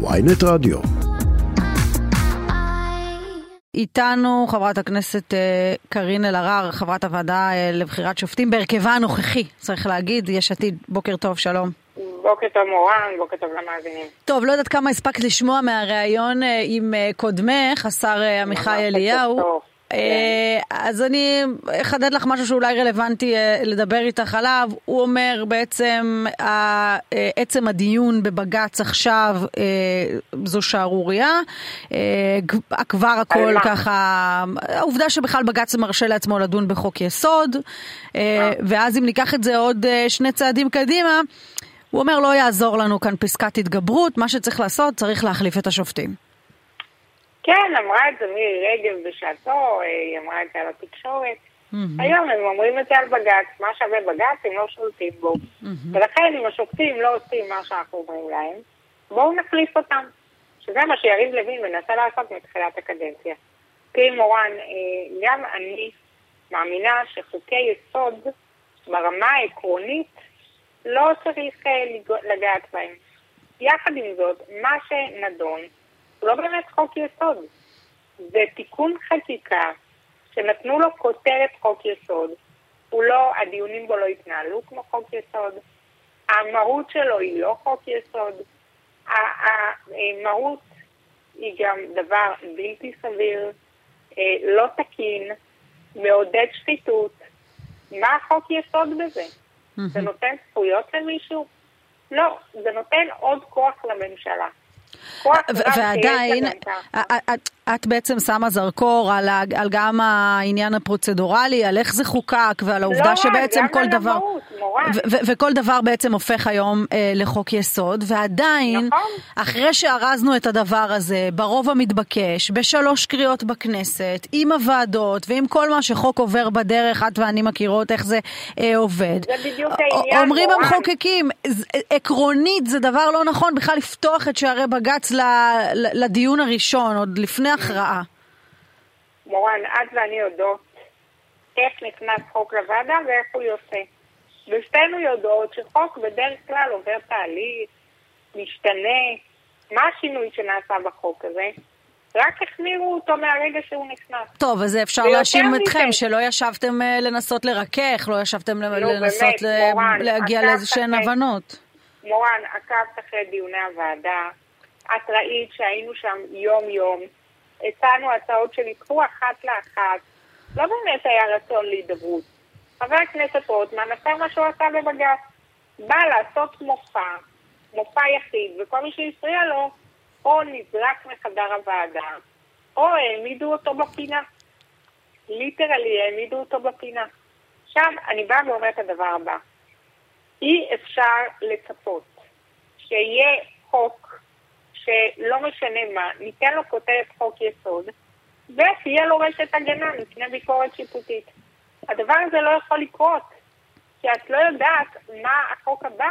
ויינט רדיו. איתנו חברת הכנסת אה, קארין אלהרר, חברת הוועדה אה, לבחירת שופטים, בהרכבה הנוכחי, צריך להגיד, יש עתיד. בוקר טוב, שלום. בוקר טוב מורן, בוקר טוב למאזינים. טוב, לא יודעת כמה הספקת לשמוע מהריאיון אה, עם קודמך, השר עמיחי אליהו. אה, אז אני אחדד לך משהו שאולי רלוונטי אה, לדבר איתך עליו. הוא אומר בעצם, עצם הדיון בבג"ץ עכשיו זו שערורייה. כבר הכל ככה, העובדה שבכלל בג"ץ מרשה לעצמו לדון בחוק יסוד, ואז אם ניקח את זה עוד שני צעדים קדימה, הוא אומר לא יעזור לנו כאן פסקת התגברות, מה שצריך לעשות, צריך להחליף את השופטים. כן, אמרה את זה מירי רגב בשעתו, היא אמרה את זה על התקשורת. Mm-hmm. היום הם אומרים את זה על בג"ץ, מה שווה בג"ץ הם לא שולטים בו. Mm-hmm. ולכן אם השופטים לא עושים מה שאנחנו אומרים להם, בואו נחליף אותם. שזה מה שיריב לוין מנסה לעשות מתחילת הקדנציה. תראי מורן, אה, גם אני מאמינה שחוקי יסוד ברמה העקרונית לא צריך אה, לגעת בהם. יחד עם זאת, מה שנדון הוא לא באמת חוק יסוד. זה תיקון חקיקה שנתנו לו כותרת חוק יסוד. הוא לא, הדיונים בו לא התנהלו כמו חוק יסוד. המהות שלו היא לא חוק יסוד. המהות היא גם דבר בלתי סביר, אה, לא תקין, מעודד שחיתות. מה חוק יסוד בזה? זה נותן זכויות למישהו? לא, זה נותן עוד כוח לממשלה. ועדיין, את בעצם שמה זרקור על, על גם העניין הפרוצדורלי, על איך זה חוקק ועל העובדה לא, שבעצם כל דבר... המהות, וכל דבר בעצם הופך היום אה, לחוק יסוד, ועדיין, נכון. אחרי שארזנו את הדבר הזה ברוב המתבקש, בשלוש קריאות בכנסת, עם הוועדות ועם כל מה שחוק עובר בדרך, את ואני מכירות איך זה אה, עובד. זה בדיוק העניין. אומרים המחוקקים, עקרונית זה דבר לא נכון בכלל לפתוח את שערי בג"ץ לדיון הראשון, עוד לפני הכרעה. מורן, את ואני יודעות איך נכנס חוק לוועדה ואיך הוא יוצא. ושתינו יודעות שחוק בדרך כלל עובר תהליך, משתנה. מה השינוי שנעשה בחוק הזה? רק החמירו אותו מהרגע שהוא נכנס. טוב, אז אפשר להאשים אתכם שלא ישבתם אה, לנסות לרכך, לא ישבתם לא, לנסות באמת, מורן, להגיע לאיזשהן הבנות. מורן, עקבת אחרי דיוני הוועדה, את ראית שהיינו שם יום-יום, הצענו הצעות שנדחו אחת לאחת, לא באמת היה רצון להידברות. חבר הכנסת רוטמן עשה מה שהוא עשה בבג"ץ. בא לעשות מופע, מופע יחיד, וכל מי שהפריע לו, או נזרק מחדר הוועדה, או העמידו אותו בפינה. ליטרלי העמידו אותו בפינה. עכשיו, אני באה ואומרת את הדבר הבא. אי אפשר לצפות שיהיה חוק שלא משנה מה, ניתן לו כותרת חוק יסוד, ותהיה לו רשת הגנה מפני ביקורת שיפוטית. הדבר הזה לא יכול לקרות, כי את לא יודעת מה החוק הבא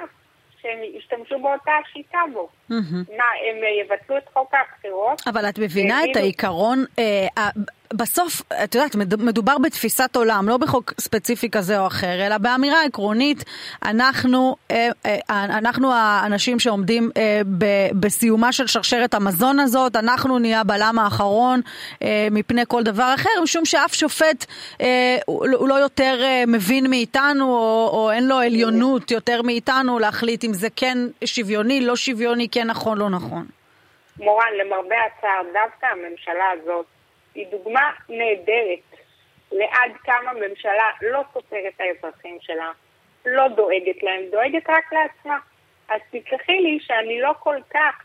שהם ישתמשו באותה השיטה בו. Mm-hmm. מה, הם יבטלו את חוק הבחירות? אבל את מבינה את העיקרון, אה, בסוף, את יודעת, מדובר בתפיסת עולם, לא בחוק ספציפי כזה או אחר, אלא באמירה עקרונית, אנחנו, אה, אה, אנחנו האנשים שעומדים אה, בסיומה של שרשרת המזון הזאת, אנחנו נהיה הבלם האחרון מפני כל דבר אחר, משום שאף שופט הוא לא יותר מבין מאיתנו, או, או אין לו עליונות יותר מאיתנו להחליט אם זה כן שוויוני, לא שוויוני, כן נכון, לא נכון. מורן, למרבה הצער, דווקא הממשלה הזאת היא דוגמה נהדרת לעד כמה ממשלה לא סופרת את האזרחים שלה, לא דואגת להם, דואגת רק לעצמה. אז תסלחי לי שאני לא כל כך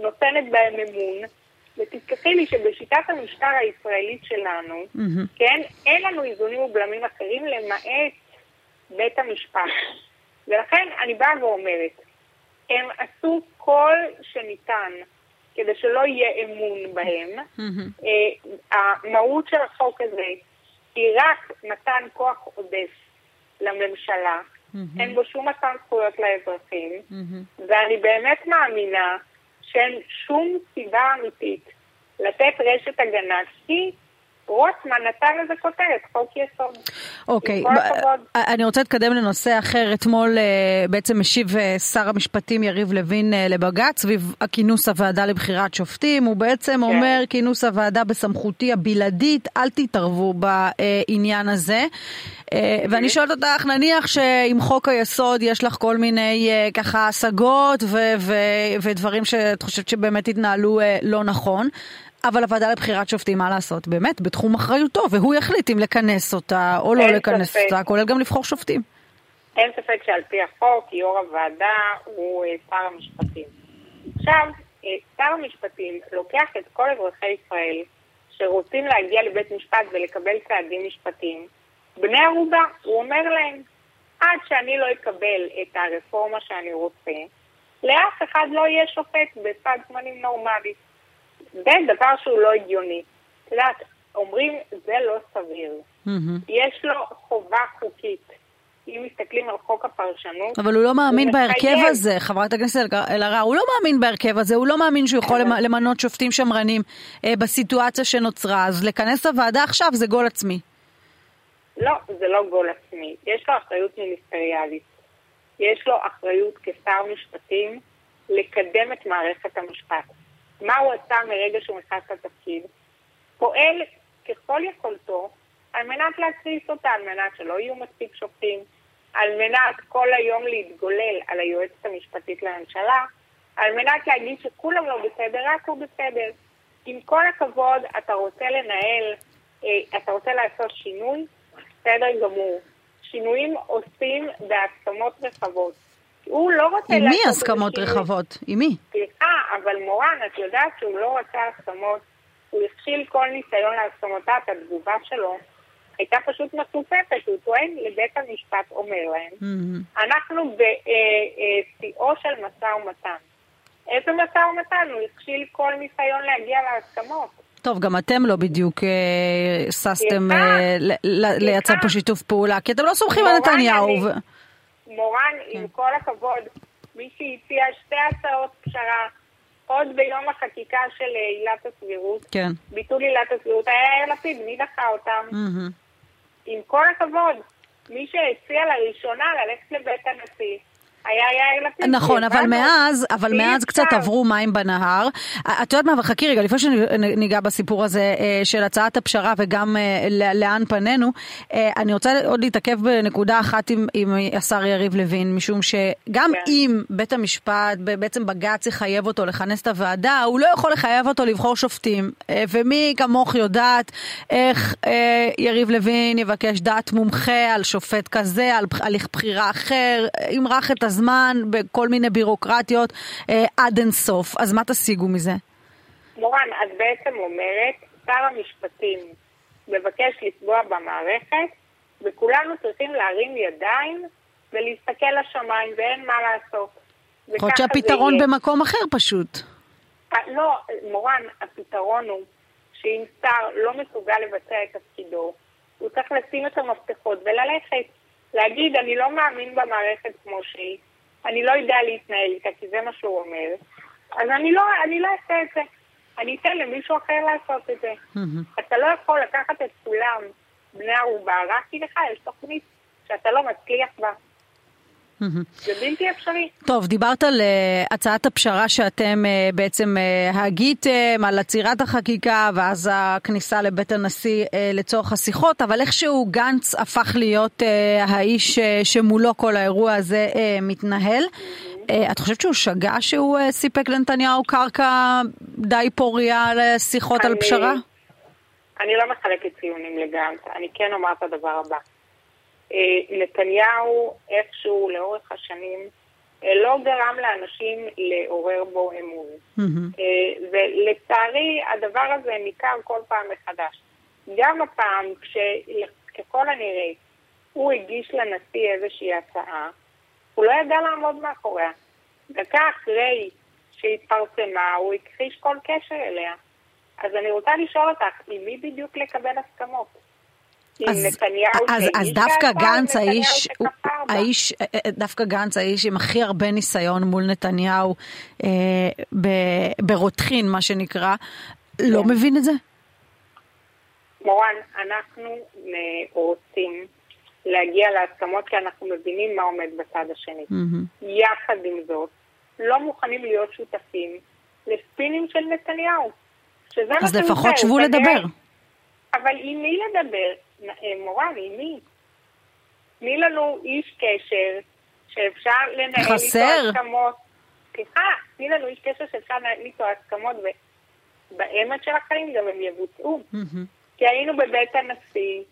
נותנת בהם אמון, ותסלחי לי שבשיטת המשטר הישראלית שלנו, mm-hmm. כן, אין לנו איזונים ובלמים אחרים למעט בית המשפט. ולכן אני באה ואומרת, הם עשו כל שניתן כדי שלא יהיה אמון בהם. Mm-hmm. המהות של החוק הזה היא רק מתן כוח עודף לממשלה. אין בו שום מתן זכויות לאזרחים. ואני באמת מאמינה שאין שום סיבה אמיתית לתת רשת הגנה, כי רוטמן נתן לזה כותרת, חוק יסוד. אוקיי, אה, אני רוצה להתקדם לנושא אחר. אתמול אה, בעצם משיב אה, שר המשפטים יריב לוין לבג"ץ סביב הכינוס הוועדה לבחירת שופטים. הוא בעצם כן. אומר, כינוס הוועדה בסמכותי הבלעדית, אל תתערבו בעניין הזה. ואני שואלת אותך, נניח שעם חוק היסוד יש לך כל מיני ככה השגות ודברים שאת חושבת שבאמת התנהלו לא נכון. אבל הוועדה לבחירת שופטים, מה לעשות? באמת, בתחום אחריותו, והוא יחליט אם לכנס אותה או לא לכנס ספק. אותה, כולל גם לבחור שופטים. אין ספק שעל פי החוק, יו"ר הוועדה הוא אה, שר המשפטים. עכשיו, אה, שר המשפטים לוקח את כל אזרחי ישראל שרוצים להגיע לבית משפט ולקבל צעדים משפטיים, בני ערובה, הוא אומר להם, עד שאני לא אקבל את הרפורמה שאני רוצה, לאף אחד לא יהיה שופט בסד זמנים נורמלי. זה דבר שהוא לא הגיוני. את יודעת, אומרים, זה לא סביר. יש לו חובה חוקית. אם מסתכלים על חוק הפרשנות... אבל הוא לא מאמין הוא בהרכב מחייב. הזה, חברת הכנסת אלהרר, הוא לא מאמין בהרכב הזה, הוא לא מאמין שהוא יכול. למנות שופטים שמרנים אה, בסיטואציה שנוצרה, אז לכנס לוועדה עכשיו זה גול עצמי. לא, זה לא גול עצמי. יש לו אחריות מיניסטריאלית. יש לו אחריות כשר משפטים לקדם את מערכת המשפט. מה הוא עשה מרגע שהוא נכנס לתפקיד, פועל ככל יכולתו על מנת להקריס אותה, על מנת שלא יהיו מספיק שופטים, על מנת כל היום להתגולל על היועצת המשפטית לממשלה, על מנת להגיד שכולם לא בסדר, רק הוא בסדר. עם כל הכבוד, אתה רוצה לנהל, אה, אתה רוצה לעשות שינוי, בסדר גמור. שינויים עושים בהסכמות רחבות. הוא לא רוצה... עם מי הסכמות רחבות? עם מי? סליחה, אבל מורן, את יודעת שהוא לא רצה הסכמות, הוא הכשיל כל ניסיון להסכמותיו, התגובה שלו הייתה פשוט מצופפת, הוא טוען לבית המשפט אומר להם, mm-hmm. אנחנו בשיאו אה, אה, של משא ומתן. איזה משא ומתן? הוא הכשיל כל ניסיון להגיע להסכמות. טוב, גם אתם לא בדיוק אה, ששתם אה, לייצר פה שיתוף פעולה, כי אתם לא סומכים על נתניהו. אני... מורן, כן. עם כל הכבוד, מי שהציע שתי הצעות פשרה עוד ביום החקיקה של אה, עילת הסבירות, כן. ביטול עילת הסבירות, היה יאיר לפיד, מי דחה אותם? Mm-hmm. עם כל הכבוד, מי שהציע לראשונה ללכת לבית הנשיא, היה יאיר לפיד. נכון, אבל מאז, אבל מאז קצת עברו מים בנהר. את יודעת מה, חכי רגע, לפני שניגע בסיפור הזה אה, של הצעת הפשרה וגם אה, לאן פנינו, אה, אני רוצה עוד להתעכב בנקודה אחת עם, עם השר יריב לוין, משום שגם כן. אם בית המשפט, בעצם בג"ץ יחייב אותו לכנס את הוועדה, הוא לא יכול לחייב אותו לבחור שופטים. ומי כמוך יודעת איך יריב לוין יבקש דעת מומחה על שופט כזה, על הליך בחירה אחר, ימרח את הזמן בכל מיני בירוקרטיות אה, עד אינסוף. אז מה תשיגו מזה? מורן, את בעצם אומרת, שר המשפטים מבקש לפגוע במערכת, וכולנו צריכים להרים ידיים ולהסתכל לשמיים, ואין מה לעשות. יכול להיות שהפתרון במקום אחר פשוט. אה, לא, מורן, הפתרון הוא שאם שר לא מסוגל לבצע את תפקידו, הוא צריך לשים את המפתחות וללכת. להגיד, אני לא מאמין במערכת כמו שהיא, אני לא יודע להתנהל איתה, כי זה מה שהוא אומר, אז אני לא, אני לא אעשה את זה. אני אתן למישהו אחר לעשות את זה. אתה לא יכול לקחת את כולם בני ערובה, רק כי לך יש תוכנית שאתה לא מצליח בה. זה בלתי אפשרי. טוב, דיברת על uh, הצעת הפשרה שאתם uh, בעצם uh, הגיתם, על עצירת החקיקה ואז הכניסה לבית הנשיא לצורך השיחות, אבל איכשהו גנץ הפך להיות האיש שמולו כל האירוע הזה מתנהל. Uh, את חושבת שהוא שגה שהוא סיפק לנתניהו קרקע די פוריה לשיחות אני, על פשרה? אני לא מחלקת ציונים לגנץ, אני כן אומר את הדבר הבא. אה, נתניהו איכשהו לאורך השנים אה, לא גרם לאנשים לעורר בו אמון. Mm-hmm. ולצערי הדבר הזה ניכר כל פעם מחדש. גם הפעם כשככל הנראה הוא הגיש לנשיא איזושהי הצעה, הוא לא ידע לעמוד מאחוריה. דקה אחרי שהתפרסמה הוא הכחיש כל קשר אליה. אז אני רוצה לשאול אותך, עם מי בדיוק לקבל הסכמות? אז, אז, אז דווקא גנץ האיש, האיש, אה, אה, דווקא גנץ האיש עם הכי הרבה ניסיון מול נתניהו אה, ברותחין, מה שנקרא, לא כן. מבין את זה? מורן, אנחנו רוצים להגיע להסכמות כי אנחנו מבינים מה עומד בצד השני. Mm-hmm. יחד עם זאת, לא מוכנים להיות שותפים לספינים של נתניהו. אז לפחות שבו לדבר. אבל עם מי לדבר? אה, מורן, עם מי? תני לנו איש קשר שאפשר לנהל חסר. איתו הסכמות. סליחה, תני לנו איש קשר שאפשר לנהל איתו הסכמות, ובאמת של החיים גם הם יבוצעו. כי היינו בבית הנשיא,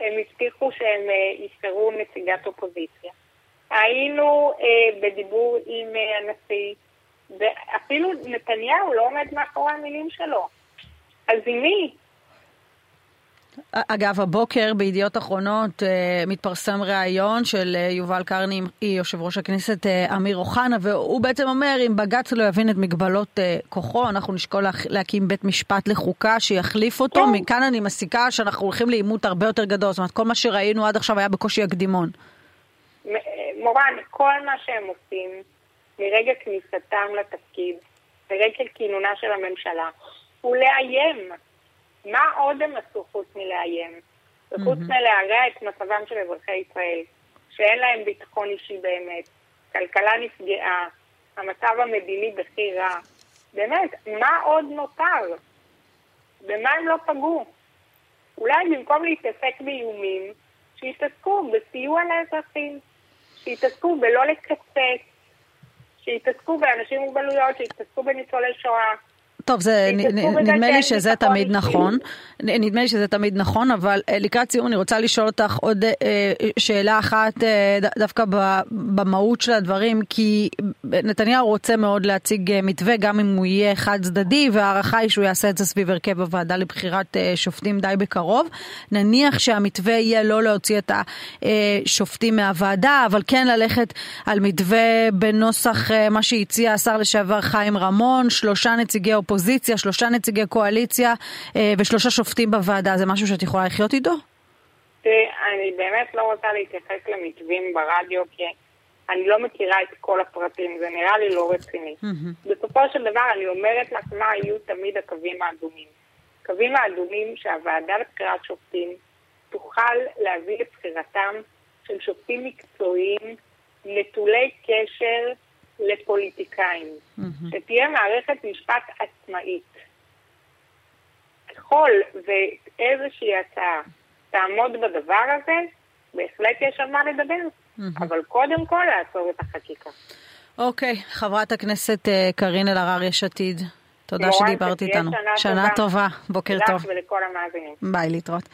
הם הבטיחו שהם אה, יבחרו נציגת אופוזיציה. היינו אה, בדיבור עם אה, הנשיא, ואפילו נתניהו לא עומד מאחורי המילים שלו. אז עם מי? אגב, הבוקר בידיעות אחרונות אה, מתפרסם ראיון של אה, יובל קרני עם יושב ראש הכנסת אה, אמיר אוחנה, והוא בעצם אומר, אם בג"ץ לא יבין את מגבלות כוחו, אנחנו נשקול להקים בית משפט לחוקה שיחליף אותו. כן. מכאן אני מסיקה שאנחנו הולכים לעימות הרבה יותר גדול. זאת אומרת, כל מה שראינו עד עכשיו היה בקושי הקדימון. מורן, כל מה שהם עושים מרגע כניסתם לתפקיד, מרגע כינונה של הממשלה, הוא לאיים. מה עוד הם עשו חוץ מלאיים? וחוץ מלהרע את מצבם של אזרחי ישראל, שאין להם ביטחון אישי באמת, כלכלה נפגעה, המצב המדיני בכי רע. באמת, מה עוד נותר? במה הם לא פגעו? אולי במקום להתעסק באיומים, שיתעסקו בסיוע לאזרחים, שיתעסקו בלא לקצץ, שיתעסקקו באנשים עם מוגבלויות, שיתעסקו בניצולי שואה. טוב, זה, נדמה לי שזה תמיד נכון. נדמה לי שזה תמיד נכון, אבל אה, לקראת סיום אני רוצה לשאול אותך עוד אה, שאלה אחת אה, דווקא במהות של הדברים, כי נתניהו רוצה מאוד להציג מתווה, גם אם הוא יהיה חד צדדי, וההערכה היא שהוא יעשה את זה סביב הרכב הוועדה לבחירת שופטים די בקרוב. נניח שהמתווה יהיה לא להוציא את השופטים מהוועדה, אבל כן ללכת על מתווה בנוסח מה שהציע השר לשעבר חיים רמון, שלושה נציגי אופוזיציה. אופוזיציה, שלושה נציגי קואליציה אה, ושלושה שופטים בוועדה, זה משהו שאת יכולה לחיות איתו? אני באמת לא רוצה להתייחס למתווים ברדיו, כי אני לא מכירה את כל הפרטים, זה נראה לי לא רציני. בסופו של דבר אני אומרת לך מה היו תמיד הקווים האדומים. הקווים האדומים שהוועדה לבחירת שופטים תוכל להביא לבחירתם של שופטים מקצועיים נטולי קשר לפוליטיקאים, mm-hmm. שתהיה מערכת משפט עצמאית. ככל ואיזושהי הצעה תעמוד בדבר הזה, בהחלט יש על מה לדבר, mm-hmm. אבל קודם כל לעצור את החקיקה. אוקיי, okay, חברת הכנסת uh, קארין אלהרר, יש עתיד. תודה שדיברת איתנו. שנה, שנה טובה. טובה, בוקר טוב. ולכל המאזינים. ביי, להתראות.